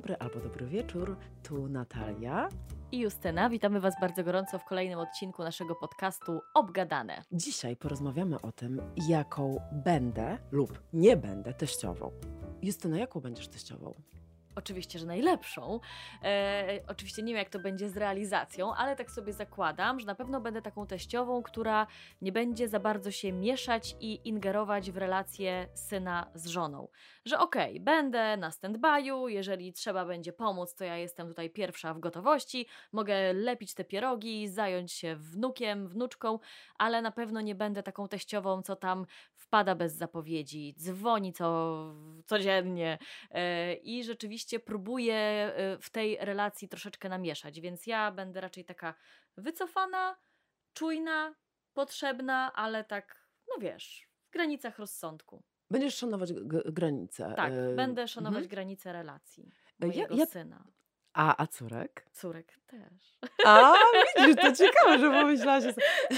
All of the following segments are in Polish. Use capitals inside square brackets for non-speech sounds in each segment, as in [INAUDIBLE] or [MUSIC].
dobry albo dobry wieczór. Tu Natalia i Justyna. Witamy Was bardzo gorąco w kolejnym odcinku naszego podcastu Obgadane. Dzisiaj porozmawiamy o tym, jaką będę lub nie będę teściową. Justyna, jaką będziesz teściową? Oczywiście, że najlepszą. E, oczywiście nie wiem, jak to będzie z realizacją, ale tak sobie zakładam, że na pewno będę taką teściową, która nie będzie za bardzo się mieszać i ingerować w relacje syna z żoną. Że okej, okay, będę na stand-by'u, jeżeli trzeba będzie pomóc, to ja jestem tutaj pierwsza w gotowości, mogę lepić te pierogi, zająć się wnukiem, wnuczką, ale na pewno nie będę taką teściową, co tam wpada bez zapowiedzi, dzwoni co, codziennie e, i rzeczywiście rzeczywiście próbuję y, w tej relacji troszeczkę namieszać, więc ja będę raczej taka wycofana, czujna, potrzebna, ale tak, no wiesz, w granicach rozsądku. Będziesz szanować granice. Tak, y będę szanować mhm. granice relacji e, mojego ja, ja... syna. A, a córek? Córek też. A, widzisz, to ciekawe, że pomyślałaś.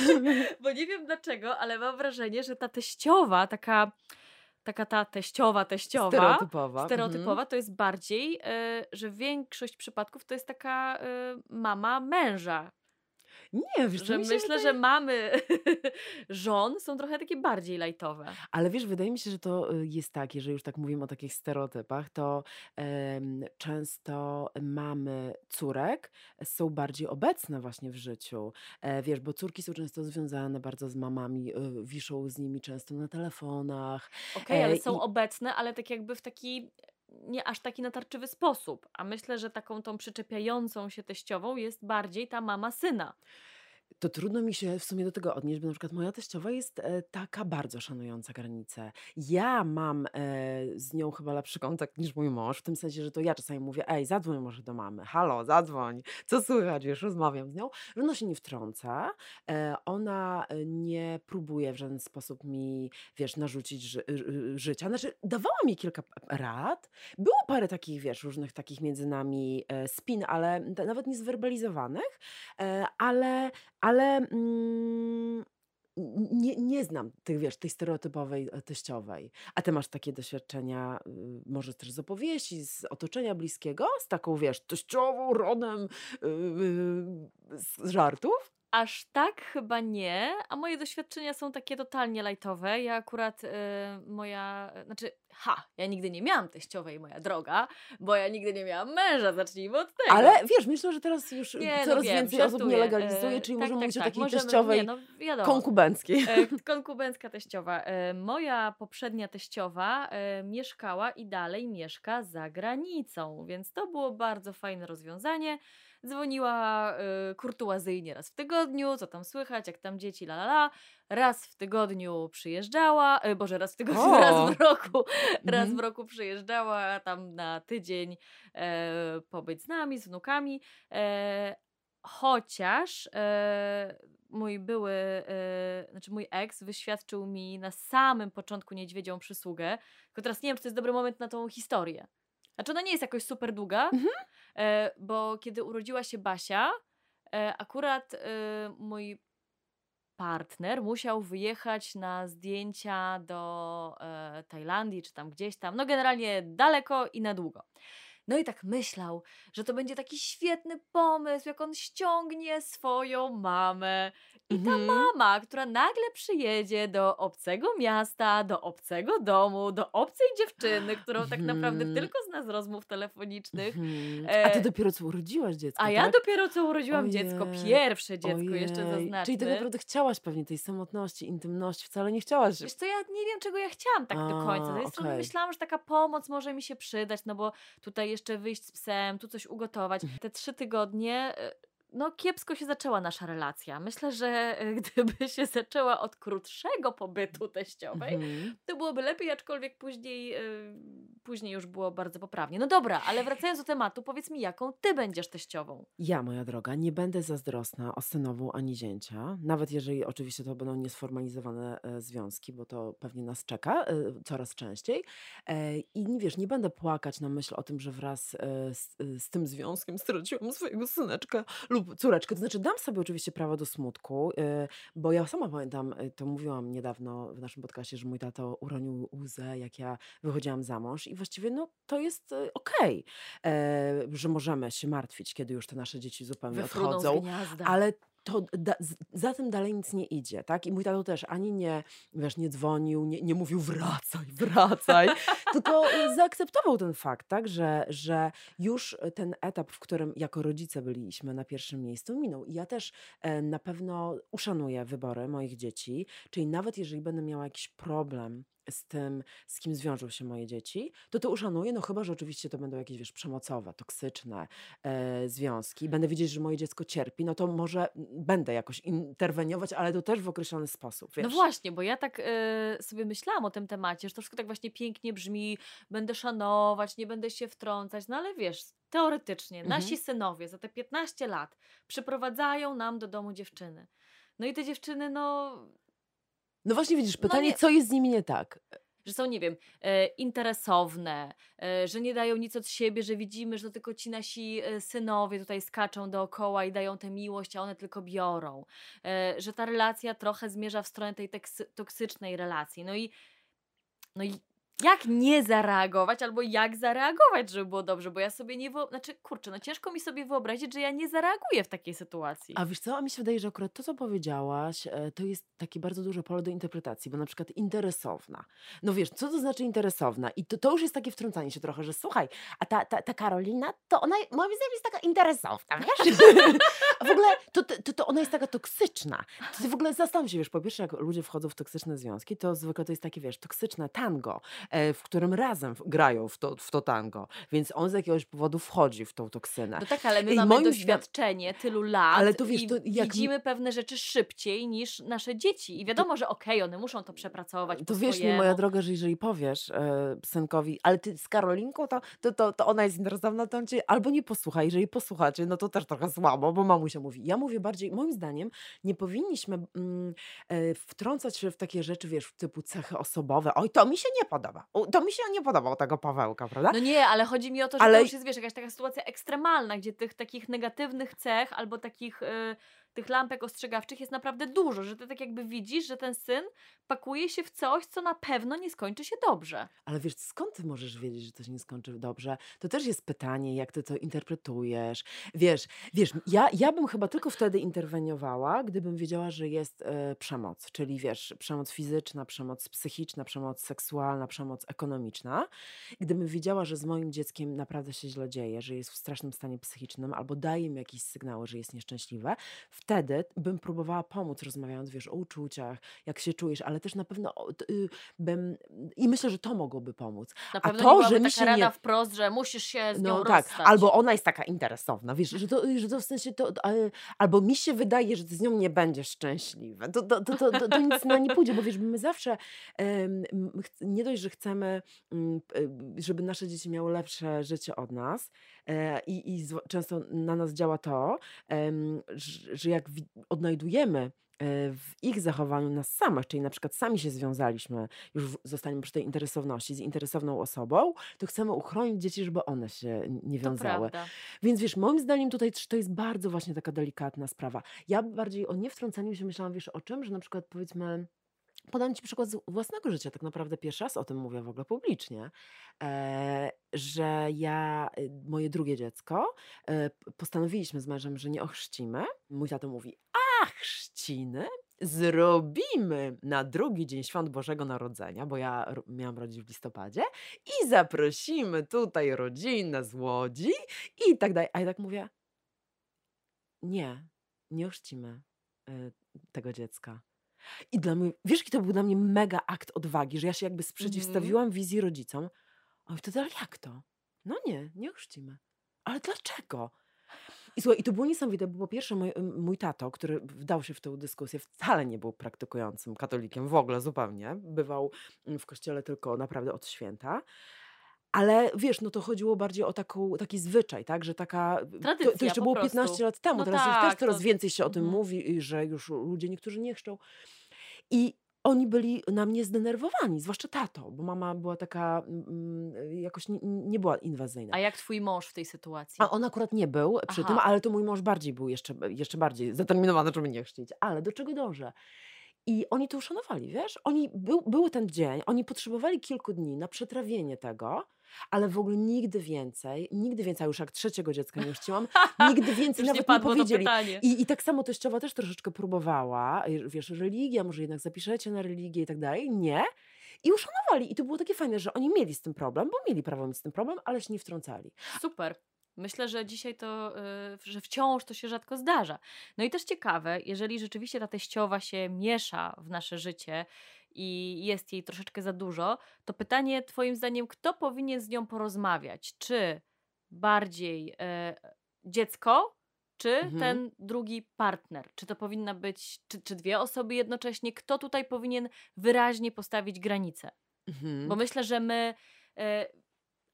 [LAUGHS] Bo nie wiem dlaczego, ale mam wrażenie, że ta teściowa, taka taka ta teściowa, teściowa, stereotypowa, stereotypowa mhm. to jest bardziej, y, że większość przypadków to jest taka y, mama męża, nie, wiesz, że myślę, wydaje... że mamy [LAUGHS] żon są trochę takie bardziej lajtowe. Ale wiesz, wydaje mi się, że to y, jest tak, jeżeli już tak mówimy o takich stereotypach, to um, często mamy córek są bardziej obecne właśnie w życiu. E, wiesz, bo córki są często związane bardzo z mamami, y, wiszą z nimi często na telefonach. Okej, okay, ale e, są i... obecne, ale tak jakby w taki nie aż taki natarczywy sposób. A myślę, że taką tą przyczepiającą się teściową jest bardziej ta mama syna to trudno mi się w sumie do tego odnieść, bo na przykład moja teściowa jest e, taka bardzo szanująca granice. Ja mam e, z nią chyba lepszy kontakt niż mój mąż, w tym sensie, że to ja czasami mówię, ej, zadzwoń może do mamy, halo, zadzwoń, co słychać, wiesz, rozmawiam z nią, ona się nie wtrąca, e, ona nie próbuje w żaden sposób mi, wiesz, narzucić ży życia, znaczy dawała mi kilka rad, było parę takich, wiesz, różnych takich między nami spin, ale nawet nie zwerbalizowanych, ale ale mm, nie, nie znam tych, wiesz, tej stereotypowej e, teściowej. A ty masz takie doświadczenia, y, może też z opowieści, z otoczenia bliskiego, z taką, wiesz, teściową, rodem, yy, z żartów? Aż tak chyba nie, a moje doświadczenia są takie totalnie lajtowe. Ja akurat y, moja, znaczy, ha, ja nigdy nie miałam teściowej, moja droga, bo ja nigdy nie miałam męża, zacznijmy od tego. Ale wiesz, myślę, że teraz już nie, no coraz no wiem, więcej osób nie legalizuje, czyli tak, możemy tak, mówić tak, o takiej możemy, teściowej nie, no, wiadomo, konkubenckiej. E, konkubencka teściowa. E, moja poprzednia teściowa e, mieszkała i dalej mieszka za granicą, więc to było bardzo fajne rozwiązanie dzwoniła y, kurtuazyjnie raz w tygodniu, co tam słychać, jak tam dzieci, la la la. Raz w tygodniu przyjeżdżała, y, boże, raz w tygodniu, o! [LAUGHS] raz w roku, raz mhm. w roku przyjeżdżała tam na tydzień e, pobyć z nami, z wnukami. E, chociaż e, mój były, e, znaczy mój ex wyświadczył mi na samym początku niedźwiedzią przysługę, tylko teraz nie wiem, czy to jest dobry moment na tą historię. Znaczy ona nie jest jakoś super długa, mhm. e, bo kiedy urodziła się Basia, e, akurat e, mój partner musiał wyjechać na zdjęcia do e, Tajlandii, czy tam gdzieś tam, no generalnie daleko i na długo. No i tak myślał, że to będzie taki świetny pomysł, jak on ściągnie swoją mamę. I ta mhm. mama, która nagle przyjedzie do obcego miasta, do obcego domu, do obcej dziewczyny, którą tak naprawdę mhm. tylko zna z rozmów telefonicznych. Mhm. A ty dopiero co urodziłaś dziecko, A tak? ja dopiero co urodziłam Ojej. dziecko, pierwsze dziecko Ojej. jeszcze zaznaczmy. Czyli tak naprawdę chciałaś pewnie tej samotności, intymności, wcale nie chciałaś. Wiesz to ja nie wiem, czego ja chciałam tak A, do końca. Z tej okay. strony myślałam, że taka pomoc może mi się przydać, no bo tutaj jeszcze wyjść z psem, tu coś ugotować. Te trzy tygodnie e, no kiepsko się zaczęła nasza relacja. Myślę, że e, gdyby się zaczęła od krótszego pobytu teściowej, mm-hmm. to byłoby lepiej, aczkolwiek później, yy, później już było bardzo poprawnie. No dobra, ale wracając do tematu, powiedz mi, jaką ty będziesz teściową? Ja, moja droga, nie będę zazdrosna o synową ani zięcia, nawet jeżeli oczywiście to będą niesformalizowane e, związki, bo to pewnie nas czeka e, coraz częściej. E, I wiesz, nie będę płakać na myśl o tym, że wraz e, z, z tym związkiem straciłam swojego syneczka lub córeczkę. To znaczy dam sobie oczywiście prawo do smutku, y, bo ja sama pamiętam, y, to mówiłam niedawno w naszym podcastie, że mój tato uronił łzę, jak ja wychodziłam za mąż i właściwie no, to jest e, okej, e, że możemy się martwić, kiedy już te nasze dzieci zupełnie Wyfruną odchodzą, ale to da, za tym dalej nic nie idzie, tak? I mój tato też ani nie, wiesz, nie dzwonił, nie, nie mówił wracaj, [LAUGHS] wracaj, tylko zaakceptował ten fakt, tak? Że, że już ten etap, w którym jako rodzice byliśmy na pierwszym miejscu, minął. I ja też e, na pewno uszanuję wybory moich dzieci, czyli nawet jeżeli będę miała jakiś problem z tym, z kim zwiążą się moje dzieci, to to uszanuję, no chyba, że oczywiście to będą jakieś, wiesz, przemocowe, toksyczne e, związki. Będę wiedzieć, że moje dziecko cierpi, no to może będę jakoś interweniować, ale to też w określony sposób, No wiesz. właśnie, bo ja tak e, sobie myślałam o tym temacie, że to wszystko tak właśnie pięknie brzmi, będę szanować, nie będę się wtrącać, no ale wiesz, teoretycznie nasi Mhm. synowie za te 15 lat przyprowadzają nam do domu dziewczyny. No i te dziewczyny, no, No właśnie widzisz, no pytanie, nie, co jest z nimi nie tak? że są, nie wiem, e, interesowne, e, że nie dają nic od siebie, że widzimy, że to tylko ci nasi e, synowie tutaj skaczą dookoła i dają tę miłość, a one tylko biorą. E, że ta relacja trochę zmierza w stronę tej toksycznej relacji. No i, no i jak nie zareagować, albo jak zareagować, żeby było dobrze, bo ja sobie nie wyobrażam, znaczy, kurczę, no ciężko mi sobie wyobrazić, że ja nie zareaguję w takiej sytuacji. A wiesz co, a mi się wydaje, że akurat to, co powiedziałaś, e, to jest takie bardzo duże pole do interpretacji, bo na przykład interesowna. No wiesz, co to znaczy interesowna? I to, to już jest takie wtrącanie się trochę, że słuchaj, a ta, ta, ta Karolina, to ona moim zdaniem jest taka interesowna, wiesz? [LAUGHS] W ogóle to, to, to ona jest taka toksyczna. To w ogóle zastanów się, wiesz, po pierwsze, jak ludzie wchodzą w toksyczne związki, to zwykle to jest takie, wiesz, toksyczne tango, w którym razem w- grają w to, w to tango. Więc on z jakiegoś powodu wchodzi w tą toksynę. No tak, ale my I mamy doświadczenie tylu lat Ale to wiesz, to jak- widzimy pewne rzeczy szybciej niż nasze dzieci. I wiadomo, że okej, one muszą to przepracować To wierz mi, swojemu. moja droga, że jeżeli powiesz e, synkowi, ale ty z Karolinką, to, to, to, to ona jest interesowna, to on cię albo nie posłucha. Jeżeli posłuchacie, no to też trochę słabo, bo mamusia mówi. Ja mówię bardziej, moim zdaniem, nie powinniśmy mm, e, wtrącać się w takie rzeczy, wiesz, typu cechy osobowe. Oj, to mi się nie podoba. O, to mi się nie podobał tego Pawełka, prawda? No nie, ale chodzi mi o to, że Ale- to już jest, wiesz, jakaś taka sytuacja ekstremalna, gdzie tych takich negatywnych cech albo takich y, tych lampek ostrzegawczych jest naprawdę dużo, że ty tak jakby widzisz, że ten syn pakuje się w coś, co na pewno nie skończy się dobrze. Ale wiesz, skąd ty możesz wiedzieć, że to się nie skończy dobrze? To też jest pytanie, jak ty to interpretujesz. Wiesz, wiesz, ja, ja bym chyba tylko wtedy interweniowała, gdybym wiedziała, że jest e, przemoc, czyli wiesz, przemoc fizyczna, przemoc psychiczna, przemoc seksualna, przemoc ekonomiczna. Gdybym wiedziała, że z moim dzieckiem naprawdę się źle dzieje, że jest w strasznym stanie psychicznym, albo daje mi jakieś sygnały, że jest nieszczęśliwe, wtedy bym próbowała pomóc, rozmawiając, wiesz, o uczuciach, jak się czujesz, ale też na pewno y, bym, i myślę, że to mogłoby pomóc. Na A pewno to, że mi taka się rada nie- wprost, że musisz się z nią No tak, rozstać. albo ona jest taka interesowna, wiesz, że to, że to w sensie to, albo mi się wydaje, że ty z nią nie będziesz szczęśliwy. To, to, to, to, to, nic na nie pójdzie, bo wiesz, my zawsze nie dość, że chcemy, mm, y, żeby nasze dzieci miały lepsze życie od nas i, i zwo- często na nas działa to, że, jak odnajdujemy e, w ich zachowaniu nas samych, czyli na przykład sami się związaliśmy, już zostaniemy przy tej interesowności z interesowną osobą, to chcemy uchronić dzieci, żeby one się nie wiązały. Więc wiesz, moim zdaniem tutaj to jest bardzo właśnie taka delikatna sprawa. Ja bardziej o niewtrącaniu się myślałam, wiesz, o czym, że na przykład powiedzmy, podam ci przykład z własnego życia, tak naprawdę pierwszy raz o tym mówię w ogóle publicznie, e, że ja, y, moje drugie dziecko, e, postanowiliśmy z mężem, że nie ochrzcimy. Mój tato mówi, a chrzciny? Zrobimy na drugi dzień świąt Bożego Narodzenia, bo ja miałam rodzić w listopadzie, i zaprosimy tutaj rodzinę z Łodzi i tak dalej. A ja tak mówię, nie, nie ochrzcimy y, tego dziecka. I dla mnie, wiesz, jaki to był dla mnie mega akt odwagi, że ja się jakby sprzeciwstawiłam wizji rodzicom. A wtedy, ale jak to? No nie, nie ochrzcimy. Ale dlaczego? I słuchaj, i to było niesamowite, bo po pierwsze mój, mój tato, który wdał się w tę dyskusję, wcale nie był praktykującym katolikiem, w ogóle zupełnie. Bywał mm, w kościele tylko naprawdę od święta. Ale wiesz, no to chodziło bardziej o taką, taki zwyczaj, tak? Że taka. To, to Tradycja jeszcze było prostu. 15 lat temu. No Teraz już tak, też coraz to- więcej się o tym mhm. mówi, że już ludzie niektórzy nie chrzczą. I oni byli na mnie zdenerwowani, zwłaszcza tato, bo mama była taka, mm, jakoś nie, nie była inwazyjna. A jak twój mąż w tej sytuacji? A on akurat nie był przy tym, Aha. ale to mój mąż bardziej był jeszcze, jeszcze bardziej zdeterminowany, żeby nie chrzcić. Ale do czego dążę? I oni to uszanowali, wiesz? Oni był był ten dzień, oni potrzebowali kilku dni na przetrawienie tego, ale w ogóle nigdy więcej, nigdy więcej, a już jak trzeciego dziecka nie chciałam, nigdy [LAUGHS] więcej nie nawet nie to powiedzieli. I, I tak samo teściowa też troszeczkę próbowała, wiesz, religia, może jednak zapiszecie na religię i tak dalej. Nie. I uszanowali. I to było takie fajne, że oni mieli z tym problem, bo mieli prawo mieć z tym problem, ale się nie wtrącali. Super. Myślę, że dzisiaj to, y, że wciąż to się rzadko zdarza. No i też ciekawe, jeżeli rzeczywiście ta teściowa się miesza w nasze życie i jest jej troszeczkę za dużo, to pytanie Twoim zdaniem, kto powinien z nią porozmawiać? Czy bardziej e, dziecko, czy Mhm. ten drugi partner? Czy to powinna być, czy, czy dwie osoby jednocześnie? Kto tutaj powinien wyraźnie postawić granicę? Mhm. Bo myślę, że my e,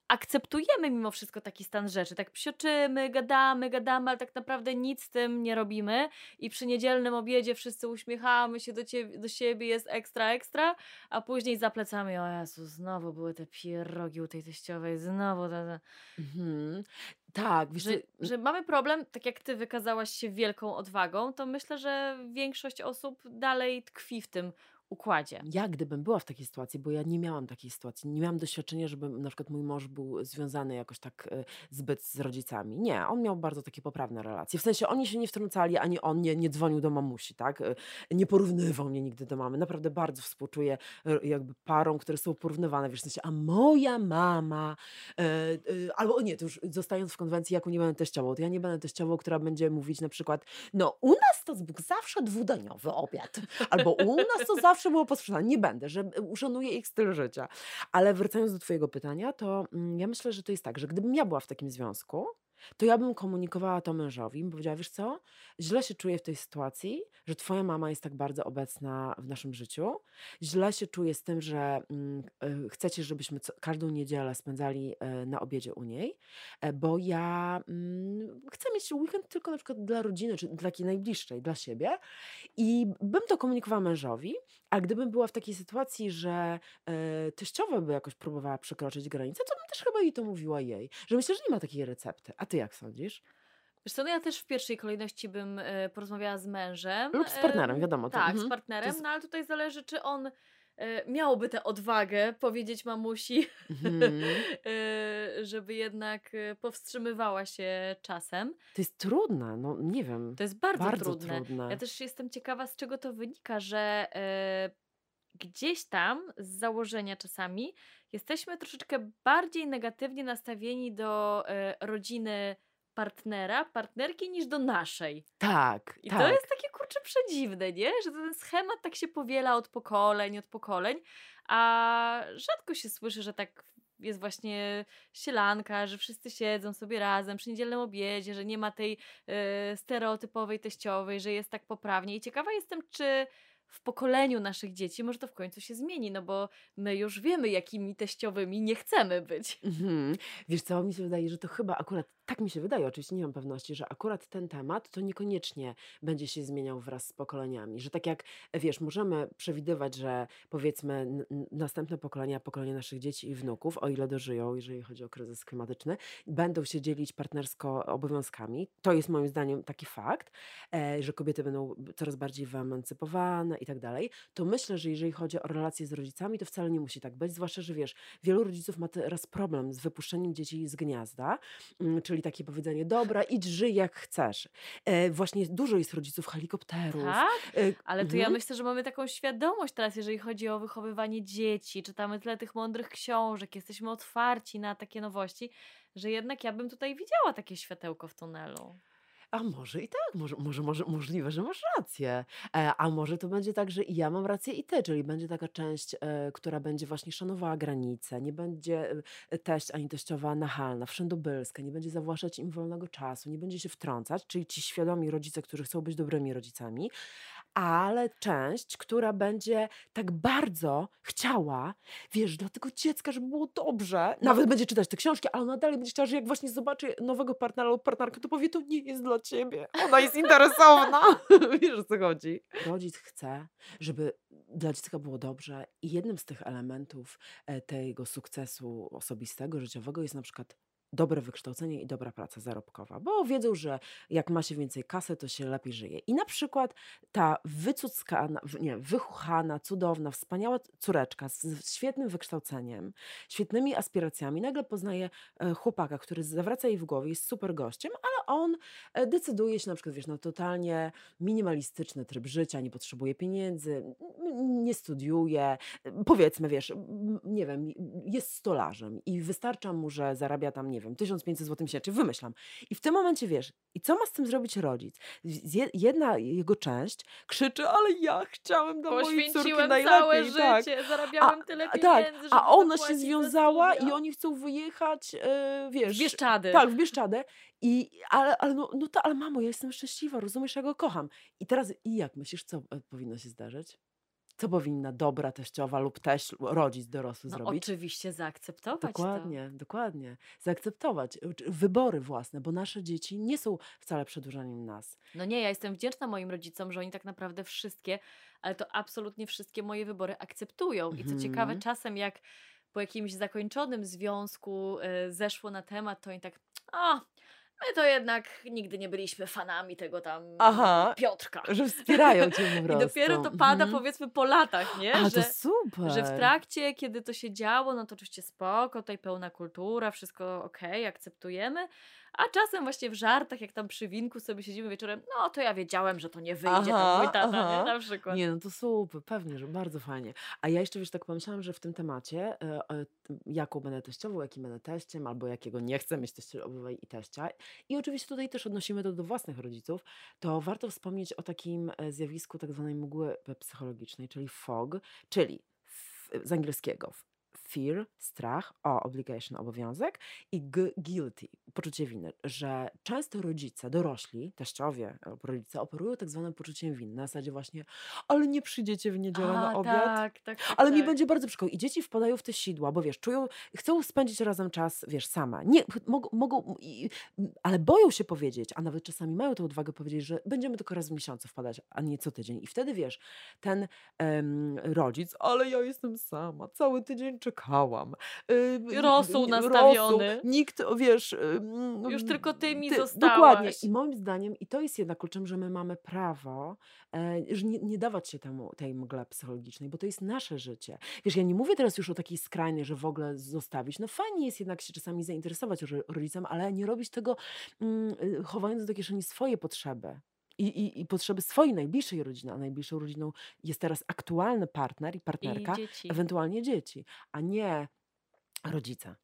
akceptujemy mimo wszystko taki stan rzeczy. Tak psioczymy, gadamy, gadamy, ale tak naprawdę nic z tym nie robimy. I przy niedzielnym obiedzie wszyscy uśmiechamy się do, ciebie, do siebie, jest ekstra, ekstra, a później za plecami, o Jezu, znowu były te pierogi u tej teściowej, znowu ta. Mhm. Tak, wiesz, Że, że mamy problem, tak jak ty wykazałaś się wielką odwagą, to myślę, że większość osób dalej tkwi w tym układzie. Ja gdybym była w takiej sytuacji, bo ja nie miałam takiej sytuacji, nie miałam doświadczenia, żeby na przykład mój mąż był związany jakoś tak e, zbyt z rodzicami. Nie, on miał bardzo takie poprawne relacje. W sensie oni się nie wtrącali, ani on nie, nie dzwonił do mamusi, tak? E, Nie porównywał mnie nigdy do mamy. Naprawdę bardzo współczuję e, jakby parom, które są porównywane, wiesz, w sensie, a moja mama, albo nie, to już zostając w konwencji, jaką nie będę teściową, to ja nie będę teściową, która będzie mówić na przykład, no u nas to zawsze dwudaniowy obiad, albo u nas to zawsze było posprzątane. Nie będę, że uszanuję ich styl życia. Ale wracając do twojego pytania, to mm, ja myślę, że to jest tak, że gdybym ja była w takim związku, to ja bym komunikowała to mężowi, bym powiedziała, wiesz co, źle się czuję w tej sytuacji, że twoja mama jest tak bardzo obecna w naszym życiu, źle się czuję z tym, że mm, y, chcecie, żebyśmy każdą niedzielę spędzali y, na obiedzie u niej, e, bo ja mm, chcę mieć weekend tylko na przykład dla rodziny, czy dla takiej najbliższej, dla siebie. I bym to komunikowała mężowi, a gdybym była w takiej sytuacji, że e, teściowa by jakoś próbowała przekroczyć granicę, to bym też chyba jej to mówiła jej, że myślę, że nie ma takiej recepty. A ty jak sądzisz? Wiesz co, no ja też w pierwszej kolejności bym e, porozmawiała z mężem. Lub z partnerem, em, wiadomo, to- Tak, mhm. z partnerem, jest- no ale tutaj zależy, czy on e, miałby tę odwagę powiedzieć mamusi, Mhm. [LAUGHS] e, żeby jednak e, powstrzymywała się czasem. To jest trudne, no nie wiem. To jest bardzo, Bardzo trudne. trudne. Ja też jestem ciekawa, z czego to wynika, że e, gdzieś tam z założenia czasami jesteśmy troszeczkę bardziej negatywnie nastawieni do e, rodziny partnera, partnerki niż do naszej. Tak, I tak. to jest takie kurczę przedziwne, nie? Że ten schemat tak się powiela od pokoleń, od pokoleń, a rzadko się słyszy, że tak jest właśnie sielanka, że wszyscy siedzą sobie razem przy niedzielnym obiedzie, że nie ma tej e, stereotypowej teściowej, że jest tak poprawnie. I ciekawa jestem, czy w pokoleniu naszych dzieci może to w końcu się zmieni, no bo my już wiemy, jakimi teściowymi nie chcemy być. Mhm. Wiesz co, mi się wydaje, że to chyba akurat, tak mi się wydaje, oczywiście nie mam pewności, że akurat ten temat to niekoniecznie będzie się zmieniał wraz z pokoleniami. Że tak jak, wiesz, możemy przewidywać, że powiedzmy następne pokolenia, pokolenie naszych dzieci i wnuków, o ile dożyją, jeżeli chodzi o kryzys klimatyczny, będą się dzielić partnersko obowiązkami. To jest moim zdaniem taki fakt, e, że kobiety będą coraz bardziej wyemancypowane i tak dalej. To myślę, że jeżeli chodzi o relacje z rodzicami, to wcale nie musi tak być, zwłaszcza, że wiesz, wielu rodziców ma teraz problem z wypuszczeniem dzieci z gniazda, mm, czyli takie powiedzenie, dobra, idź, żyj jak chcesz. E, właśnie dużo jest rodziców helikopterów. Tak? E, Ale to ja mhm. myślę, że mamy taką świadomość teraz, jeżeli chodzi o wychowywanie dzieci. Czytamy tyle tych mądrych książek, jesteśmy otwarci na takie nowości, że jednak ja bym tutaj widziała takie światełko w tunelu. A może i tak, może, może, może możliwe, że masz rację. E, a może to będzie tak, że i ja mam rację i ty, czyli będzie taka część, e, która będzie właśnie szanowała granice, nie będzie e, teść ani teściowa nachalna, wszędobylska, nie będzie zawłaszczać im wolnego czasu, nie będzie się wtrącać, czyli ci świadomi rodzice, którzy chcą być dobrymi rodzicami, ale część, która będzie tak bardzo chciała, wiesz, dla tego dziecka, żeby było dobrze. Nawet będzie czytać te książki, ale ona dalej będzie chciała, że jak właśnie zobaczy nowego partnera lub partnerkę, to powie, to nie jest dla ciebie. Ona jest interesowna. [LAUGHS] wiesz, o co chodzi. Rodzic chce, żeby dla dziecka było dobrze i jednym z tych elementów e, tego sukcesu osobistego, życiowego jest na przykład dobre wykształcenie i dobra praca zarobkowa, bo wiedzą, że jak ma się więcej kasy, to się lepiej żyje. I na przykład ta wycuckana, nie, wychuchana, cudowna, wspaniała córeczka z, świetnym wykształceniem, świetnymi aspiracjami, nagle poznaje e, chłopaka, który zawraca jej w głowie, jest super gościem, ale on e, decyduje się na przykład, wiesz, na totalnie minimalistyczny tryb życia, nie potrzebuje pieniędzy, nie studiuje, powiedzmy, wiesz, nie wiem, jest stolarzem i wystarcza mu, że zarabia tam, nie wiem, 1500 zł miesięcznie, wymyślam. I w tym momencie, wiesz, i co ma z tym zrobić rodzic? Jedna jego część krzyczy, ale ja chciałem dla mojej córki najlepiej. całe tak. życie, zarabiałem tyle a, pieniędzy, tak, a ona się związała i oni chcą wyjechać, e, wiesz, W Bieszczady. tak, w Bieszczadę. I, ale, ale, no, no to, ale mamo, ja jestem szczęśliwa, rozumiesz, ja go kocham. I teraz, i jak myślisz, co e, powinno się zdarzyć? Co powinna dobra teściowa lub teść, rodzic dorosły No zrobić? oczywiście zaakceptować to. Dokładnie, dokładnie. Zaakceptować czy- wybory własne, bo nasze dzieci nie są wcale przedłużeniem nas. No nie, ja jestem wdzięczna moim rodzicom, że oni tak naprawdę wszystkie, ale to absolutnie wszystkie moje wybory akceptują. I co ciekawe, Mhm. czasem jak po jakimś zakończonym związku y, zeszło na temat, to oni tak, a my to jednak nigdy nie byliśmy fanami tego tam Aha, Piotrka. Że wspierają cię po [LAUGHS] I prostu. dopiero to pada Mhm. powiedzmy po latach, nie? A, to że, super. że w trakcie, kiedy to się działo, no to oczywiście spoko, tutaj pełna kultura, wszystko okej, akceptujemy, a czasem właśnie w żartach, jak tam przy winku sobie siedzimy wieczorem, no to ja wiedziałem, że to nie wyjdzie, tam mój Aha, tata, aha. nie? Na przykład. Nie, no to super, pewnie, że bardzo fajnie. A ja jeszcze, wiesz, tak pomyślałam, że w tym temacie, e, jaką będę teściową, jakim będę teściem, albo jakiego nie chcę mieć teściowej i teścia. I oczywiście tutaj też odnosimy to do własnych rodziców, to warto wspomnieć o takim e, zjawisku tak zwanej mgły psychologicznej, czyli fog, czyli z angielskiego fear, strach, o, obligation, obowiązek i g, guilty, poczucie winy, że często rodzice, dorośli, teściowie albo rodzice operują tak zwanym poczuciem winy, na zasadzie właśnie, ale nie przyjdziecie w niedzielę na A, obiad, tak, tak, tak, ale mi tak. będzie bardzo przykro. I dzieci wpadają w te sidła, bo wiesz, czują, chcą spędzić razem czas, wiesz, same. Nie, mogą, mogą i, ale boją się powiedzieć, a nawet czasami mają tę odwagę powiedzieć, że będziemy tylko raz w miesiącu wpadać, a nie co tydzień. I wtedy wiesz, ten em, rodzic, ale ja jestem sama, cały tydzień czekałam. Y, Rosół nastawiony. nikt, wiesz... Już tylko ty mi Dokładnie. zostałaś. I moim zdaniem, i to jest jednak kluczem, że my mamy prawo, e, że nie, nie dawać się temu, tej mgle psychologicznej, bo to jest nasze życie. Wiesz, ja nie mówię teraz już o takiej skrajnej, że w ogóle zostawić. No fajnie jest jednak się czasami zainteresować ro- rodzicem, ale nie robić tego mm, y, chowając do kieszeni swoje potrzeby. I, i, I potrzeby swojej najbliższej rodziny, a najbliższą rodziną jest teraz aktualny partner i I partnerka, dzieci. ewentualnie dzieci, a nie rodzice.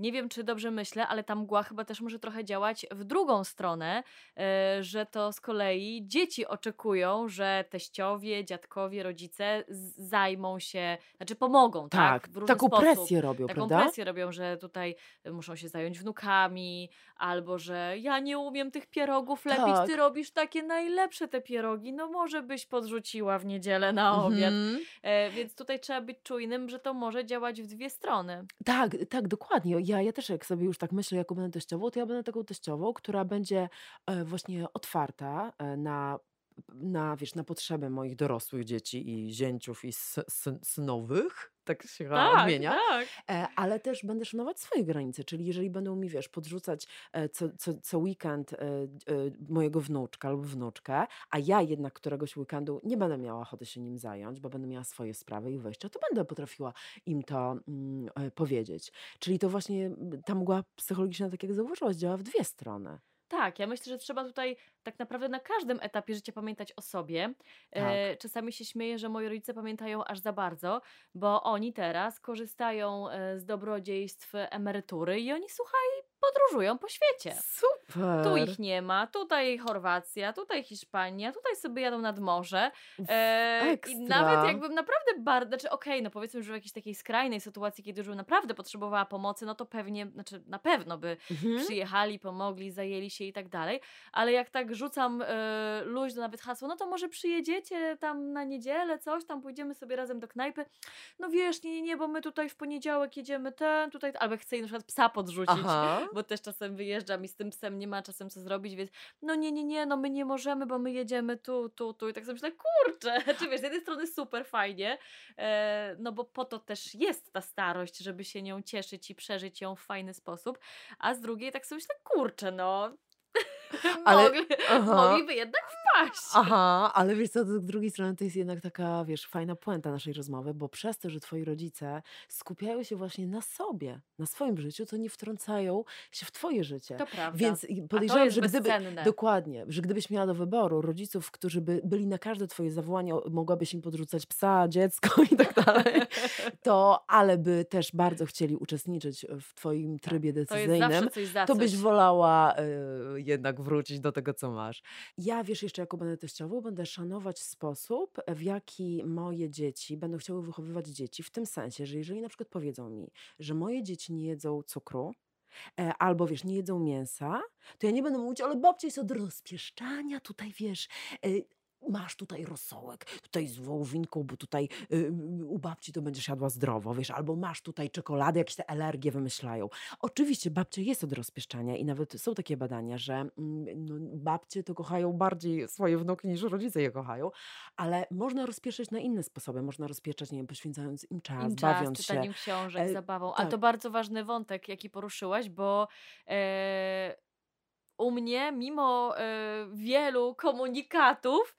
Nie wiem, czy dobrze myślę, ale ta mgła chyba też może trochę działać w drugą stronę, e, że to z kolei dzieci oczekują, że teściowie, dziadkowie, rodzice zajmą się, znaczy pomogą, tak? Tak, w taką sposób. presję robią, Taką prawda? presję robią, że tutaj muszą się zająć wnukami, albo że ja nie umiem tych pierogów lepić, Tak. ty robisz takie najlepsze te pierogi, no może byś podrzuciła w niedzielę na obiad. Mhm. Więc tutaj trzeba być czujnym, że to może działać w dwie strony. Tak, tak, dokładnie. Ja, ja też jak sobie już tak myślę, jaką będę teściową, to ja będę taką teściową, która będzie e, właśnie otwarta e, na, na, wiesz, na potrzeby moich dorosłych dzieci i zięciów i synowych, tak się Tak, odmienia. tak. E, ale też będę szanować swoje granice, czyli jeżeli będą mi, wiesz, podrzucać e, co, co, co weekend e, mojego wnuczka lub wnuczkę, a ja jednak któregoś weekendu nie będę miała ochoty się nim zająć, bo będę miała swoje sprawy i wyjścia, to będę potrafiła im to mm, powiedzieć. Czyli to właśnie ta mgła psychologiczna, tak jak zauważyłaś, działa w dwie strony. Tak, ja myślę, że trzeba tutaj tak naprawdę na każdym etapie życia pamiętać o sobie. Tak. E, czasami się śmieję, że moi rodzice pamiętają aż za bardzo, bo oni teraz korzystają e, z dobrodziejstw emerytury i oni, słuchaj, podróżują po świecie. Super! Tu ich nie ma, tutaj Chorwacja, tutaj Hiszpania, tutaj sobie jadą nad morze. E, I nawet jakbym naprawdę bardzo, znaczy okej, no powiedzmy, że w jakiejś takiej skrajnej sytuacji, kiedy już bym naprawdę potrzebowała pomocy, no to pewnie, znaczy na pewno by Mhm. przyjechali, pomogli, zajęli się i tak dalej, ale jak tak rzucam e, luźno nawet hasło, no to może przyjedziecie tam na niedzielę, coś tam, pójdziemy sobie razem do knajpy, no wiesz, nie, nie, nie, bo my tutaj w poniedziałek jedziemy ten, tutaj, albo chcę na przykład psa podrzucić, Aha. Bo też czasem wyjeżdżam i z tym psem nie ma czasem co zrobić, więc no nie, nie, nie, no my nie możemy, bo my jedziemy tu, tu, tu. I tak sobie myślę, kurczę, [LAUGHS] czy wiesz, z jednej strony super fajnie, e, no bo po to też jest ta starość, żeby się nią cieszyć i przeżyć ją w fajny sposób, a z drugiej tak sobie myślę, kurczę, no [LAUGHS] Ale- mogli, mogliby jednak wpaść. Aha, ale wiesz co, z drugiej strony to jest jednak taka, wiesz, fajna puenta naszej rozmowy, bo przez to, że twoi rodzice skupiają się właśnie na sobie, na swoim życiu, to nie wtrącają się w twoje życie. To prawda. Więc to podejrzewam, że gdyby, bezcenne. dokładnie, że gdybyś miała do wyboru rodziców, którzy by byli na każde twoje zawołanie, mogłabyś im podrzucać psa, dziecko i tak dalej, [LAUGHS] to, ale by też bardzo chcieli uczestniczyć w twoim trybie To jest decyzyjnym, za to byś wolała y, jednak wrócić do tego, co masz. Ja, wiesz, jeszcze jako będę teściową, będę szanować sposób, w jaki moje dzieci będą chciały wychowywać dzieci, w tym sensie, że jeżeli na przykład powiedzą mi, że moje dzieci nie jedzą cukru, e, albo wiesz, nie jedzą mięsa, to ja nie będę mówić, ale babcia jest od rozpieszczania, tutaj wiesz, e, masz tutaj rosołek, tutaj z wołowinką, bo tutaj y, u babci to będziesz jadła zdrowo, wiesz, albo masz tutaj czekoladę, jakieś te alergie wymyślają. Oczywiście babcia jest od rozpieszczania i nawet są takie badania, że mm, no, babcie to kochają bardziej swoje wnuki niż rodzice je kochają, ale można rozpieszczać na inne sposoby. Można rozpieszczać, nie wiem, poświęcając im czas, Im czas, bawiąc się. czytaniem książek, E, zabawą. Ale tak. to bardzo ważny wątek, jaki poruszyłaś, bo e, u mnie, mimo e, wielu komunikatów,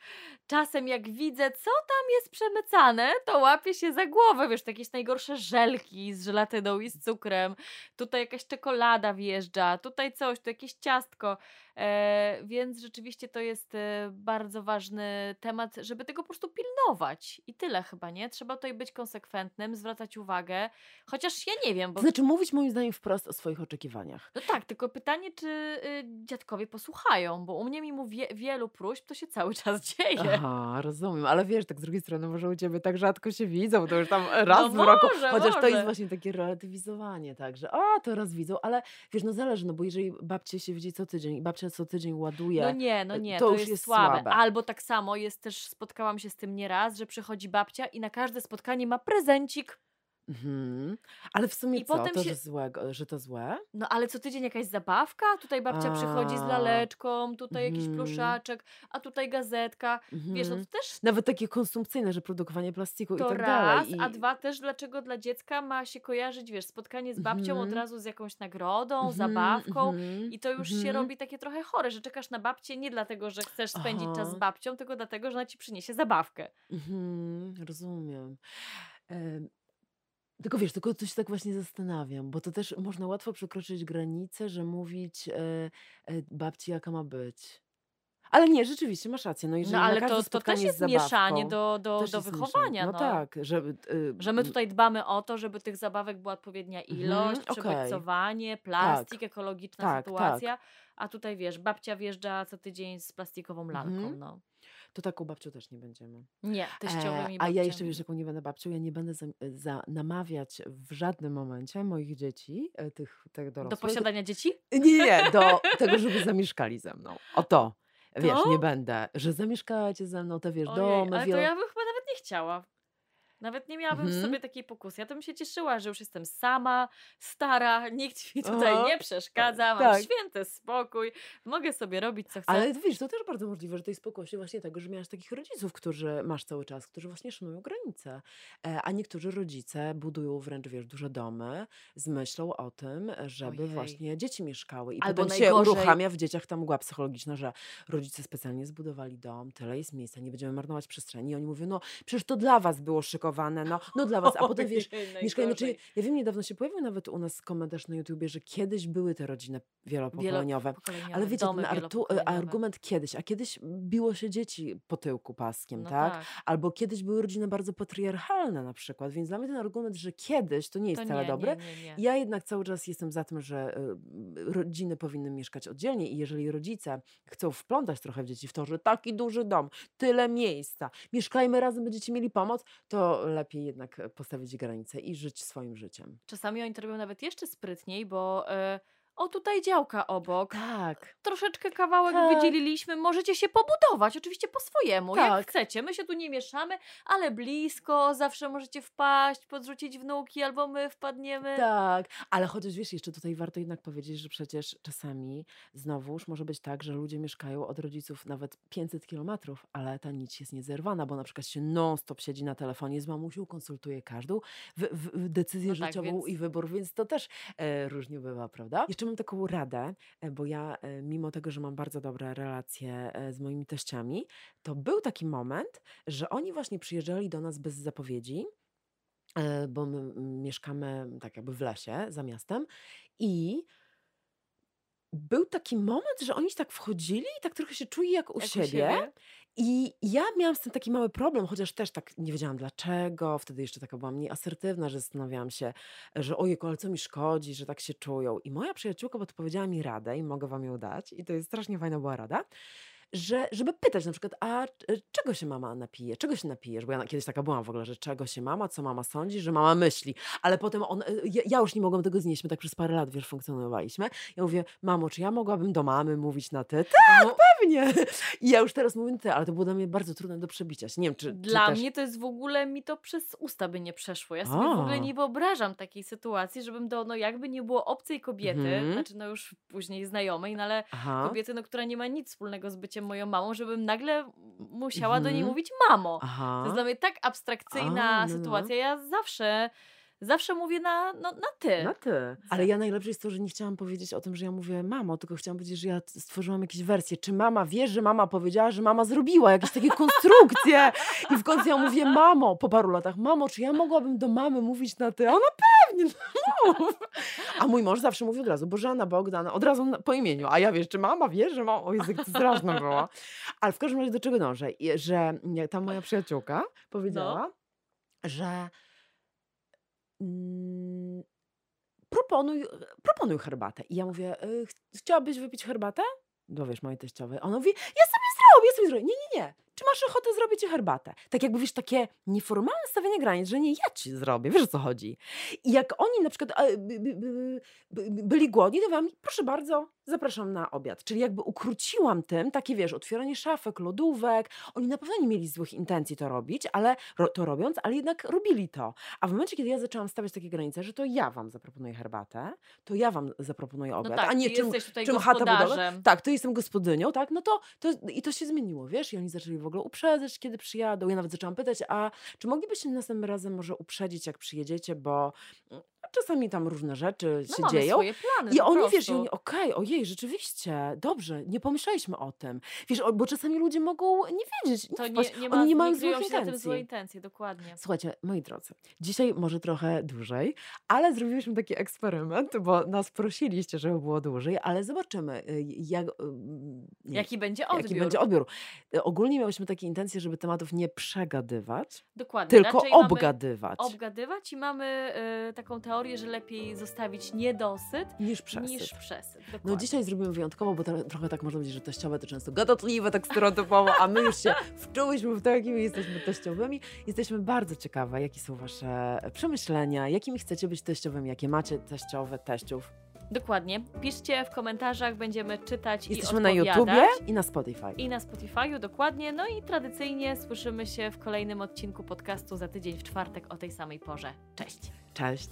czasem jak widzę, co tam jest przemycane, to łapię się za głowę. Wiesz, jakieś najgorsze żelki z żelatyną i z cukrem. Tutaj jakaś czekolada wjeżdża, tutaj coś, tu jakieś ciastko. E, więc rzeczywiście to jest e, bardzo ważny temat, żeby tego po prostu pilnować. I tyle chyba, nie? Trzeba tutaj być konsekwentnym, zwracać uwagę. Chociaż ja nie wiem, bo znaczy mówić moim zdaniem wprost o swoich oczekiwaniach. no tak, tylko pytanie, czy y, dziadkowie posłuchają, bo u mnie mimo wie, wielu próśb to się cały czas [LAUGHS] dzieje. Aha, rozumiem, ale wiesz, tak z drugiej strony może u ciebie tak rzadko się widzą, to już tam raz No w roku, może, chociaż to jest może. właśnie takie relatywizowanie, tak, że o, to raz widzą, ale wiesz, no zależy, no bo jeżeli babcie się widzi co tydzień i babcia co tydzień ładuje, No nie, no e, nie, to to, już jest, jest słabe. słabe. Albo tak samo jest też, spotkałam się z tym nieraz, że przychodzi babcia i na każde spotkanie ma prezencik. Mhm. Ale w sumie I co, potem to, się- że, złego, że to złe? No ale co tydzień jakaś zabawka, tutaj babcia przychodzi z A. laleczką, tutaj jakiś Mhm. pluszaczek, a tutaj gazetka. Wiesz, no Mhm. to też Nawet takie konsumpcyjne, że produkowanie plastiku to i tak raz, dalej. a I, dwa też dlaczego dla dziecka ma się kojarzyć, wiesz, spotkanie z babcią od Mhm. razu z jakąś nagrodą, Mhm, zabawką. mhm, I to już się mhm. robi takie trochę chore, że czekasz na babcię nie dlatego, że chcesz spędzić czas z Aha. babcią, tylko dlatego, że ona ci przyniesie zabawkę. Mhm, rozumiem. Tylko wiesz, tylko się tak właśnie zastanawiam, bo to też można łatwo przekroczyć granicę, że mówić e, e, babci jaka ma być. Ale nie, rzeczywiście, masz rację. No jeżeli No ale to, to też jest zabawką, mieszanie do, do, do wychowania. No No tak, żeby... y, Że my tutaj dbamy o to, żeby tych zabawek była odpowiednia ilość, Mhm, okej. przebodźcowanie, plastik, ekologiczna tak, sytuacja. A tutaj wiesz, babcia wjeżdża co tydzień z plastikową lalką. Mhm. No. To taką babcią też nie będziemy. Nie, teściowymi E, a ja jeszcze wiesz, jaką nie będę babcią, ja nie będę za, za namawiać w żadnym momencie moich dzieci, e, tych, tych Do dorosłych, posiadania dzieci? Nie, nie, do tego, żeby zamieszkali ze mną. O to. Wiesz, To? nie będę, że zamieszkacie ze mną, te wiesz, Ojej, domy, ale to wielo... ja bym chyba nawet nie chciała. Nawet nie miałabym w Mhm. sobie takiej pokusy. Ja to bym się cieszyła, że już jestem sama, stara, [LAUGHS] nikt mi tutaj Aha. nie przeszkadza, mam Tak. święty spokój, mogę sobie robić co chcę. Ale wiesz, to też bardzo możliwe, że to jest pokłosie właśnie tego, że miałaś takich rodziców, którzy masz cały czas, którzy właśnie szanują granice. E, A niektórzy rodzice budują wręcz, wiesz, duże domy z myślą o tym, żeby Ojej. właśnie dzieci mieszkały. I Albo potem się najgorzej- uruchamia w dzieciach ta mgła psychologiczna, że rodzice specjalnie zbudowali dom, tyle jest miejsca, nie będziemy marnować przestrzeni. I oni mówią, no przecież to dla was było szykowane, no, no dla [LAUGHS] was. A potem wiesz, Mieszkają, [LAUGHS] znaczy, najgorzej. ja wiem, niedawno się pojawił nawet u nas komentarz na YouTubie, że kiedyś były te rodziny wielopokoleniowe. Wielopokoleniowe, Ale wiecie, ten artu, argument kiedyś, a kiedyś biło się dzieci po tyłku paskiem, No tak? Albo kiedyś były rodziny bardzo patriarchalne na przykład, więc dla mnie ten argument, że kiedyś to nie jest To wcale nie, dobry. nie, nie, nie. Ja jednak cały czas jestem za tym, że y, rodziny powinny mieszkać oddzielnie i jeżeli rodzice chcą wplątać trochę w dzieci w to, że taki duży dom, tyle miejsca, mieszkajmy razem, będziecie mieli pomoc, to lepiej jednak postawić granice i żyć swoim życiem. Czasami oni to robią nawet jeszcze sprytniej, bo e, o tutaj działka obok. Tak. Troszeczkę kawałek Tak. wydzieliliśmy, możecie się pobudować, oczywiście po swojemu, Tak. jak chcecie. My się tu nie mieszamy, ale blisko, zawsze możecie wpaść, podrzucić wnuki, albo my wpadniemy. Tak, ale chociaż wiesz, jeszcze tutaj warto jednak powiedzieć, że przecież czasami znowuż może być tak, że ludzie mieszkają od rodziców nawet 500 kilometrów, ale ta nić jest niezerwana, bo na przykład się non-stop siedzi na telefonie z mamusią, konsultuje każdą w, w, w decyzję No tak, życiową więc- i wybór, więc to też e, różnie bywa, prawda? Jeszcze mam taką radę, e, bo ja e, mimo tego, że mam bardzo dobre relacje e, z moimi teściami, to był taki moment, że oni właśnie przyjeżdżali do nas bez zapowiedzi, bo my mieszkamy tak jakby w lesie za miastem i był taki moment, że oni tak wchodzili i tak trochę się czuli jak u Jak siebie. I ja miałam z tym taki mały problem, chociaż też tak nie wiedziałam dlaczego. Wtedy jeszcze taka byłam mniej asertywna, że zastanawiałam się, że ojejku, ale co mi szkodzi, że tak się czują. I moja przyjaciółka podpowiedziała mi radę i mogę wam ją dać. I to jest strasznie fajna była rada. Że, żeby pytać na przykład, a c- czego się mama napije? Czego się napijesz? Bo ja kiedyś taka byłam w ogóle, że czego się mama, co mama sądzi, że mama myśli. Ale potem on, ja, ja już nie mogłam tego znieść, my tak przez parę lat, wiesz, funkcjonowaliśmy. Ja mówię, mamo, czy ja mogłabym do mamy mówić na ty? Tak, No, pewnie. [LAUGHS] I ja już teraz mówię ty, ale to było dla mnie bardzo trudne do przebicia. Nie wiem, czy, czy Dla też... mnie to jest w ogóle, mi to przez usta by nie przeszło. Ja sobie w ogóle A. nie wyobrażam takiej sytuacji, żebym do, no jakby nie było obcej kobiety, Mhm. znaczy no już później znajomej, no ale Aha, kobiety, no, która nie ma nic wspólnego z byciem moją mamą, żebym nagle musiała do niej Mhm. mówić mamo. To aha. jest dla mnie tak abstrakcyjna A, no, no. sytuacja. Ja zawsze, zawsze mówię na, no, na ty. Na ty. Ale ja najlepsze jest to, że nie chciałam powiedzieć o tym, że ja mówię mamo, tylko chciałam powiedzieć, że ja stworzyłam jakieś wersje. Czy mama wie, że mama powiedziała, że mama zrobiła jakieś takie konstrukcje? I w końcu ja mówię, mamo, po paru latach, mamo, czy ja mogłabym do mamy mówić na ty? A Ona pewnie, no mów. A mój mąż zawsze mówi od razu, Bożena, Bogdana, od razu na- po imieniu. A ja wiesz, czy mama wie, że mama, o to straszne było. Ale w każdym razie do czego dążę? Że ta moja przyjaciółka powiedziała, że mm, proponuj, proponuj herbatę. I ja mówię, ch- chciałabyś wypić herbatę? No wiesz, mojej teściowej. Ona mówi, ja sobie zrobię, ja sobie zrobię. Nie, nie, nie. Czy masz ochotę zrobić ci herbatę? Tak jakby, wiesz, takie nieformalne stawianie granic, że nie, ja ci zrobię. Wiesz, o co chodzi. I jak oni na przykład e, by, by, by, by, byli głodni, to wam, proszę bardzo, zapraszam na obiad. Czyli jakby ukróciłam tym takie, wiesz, otwieranie szafek, lodówek. Oni na pewno nie mieli złych intencji to robić, ale ro, to robiąc, ale jednak robili to. A w momencie, kiedy ja zaczęłam stawiać takie granice, że to ja wam zaproponuję herbatę, to ja wam zaproponuję No obiad, tak, a nie czym, czym chata budowa. Tak, to jestem gospodynią, tak, no to, to i to się zmieniło, wiesz, i oni zaczęli w ogóle uprzedzać, kiedy przyjadą. Ja nawet zaczęłam pytać, a czy moglibyście następnym razem może uprzedzić, jak przyjedziecie, bo czasami tam różne rzeczy No się mamy dzieją. swoje plany I po oni, wiesz, i prostu. oni, okej, ojej, rzeczywiście, dobrze, nie pomyśleliśmy o tym. Wiesz, bo czasami ludzie mogą nie wiedzieć, To nie, nie, nie, ma, oni nie mają złych tym intencji. złe intencje, dokładnie. Słuchajcie, moi drodzy, dzisiaj może trochę dłużej, ale zrobiliśmy taki eksperyment, bo nas prosiliście, żeby było dłużej, ale zobaczymy, y, jak, y, nie, Jaki będzie odbiór. jaki będzie odbiór. Y, Ogólnie miałyśmy takie intencje, żeby tematów nie przegadywać, Dokładnie. tylko obgadywać, obgadywać i mamy y, taką teorię, że lepiej zostawić niedosyt niż przesyt. niż przesyt. No dzisiaj zrobimy wyjątkowo, bo to, trochę tak można powiedzieć, że teściowe to często gadatliwe, tak stereotypowo, a my już się [LAUGHS] wczułyśmy w to, jakimi jesteśmy teściowymi. Jesteśmy bardzo ciekawe, jakie są wasze przemyślenia, jakimi chcecie być teściowymi, jakie macie teściowe, teściów. Dokładnie. Piszcie w komentarzach, będziemy czytać Jesteśmy i na odpowiadać. YouTubie i na Spotify. I na Spotify'u, dokładnie. No i tradycyjnie słyszymy się w kolejnym odcinku podcastu za tydzień w czwartek o tej samej porze. Cześć! Cześć!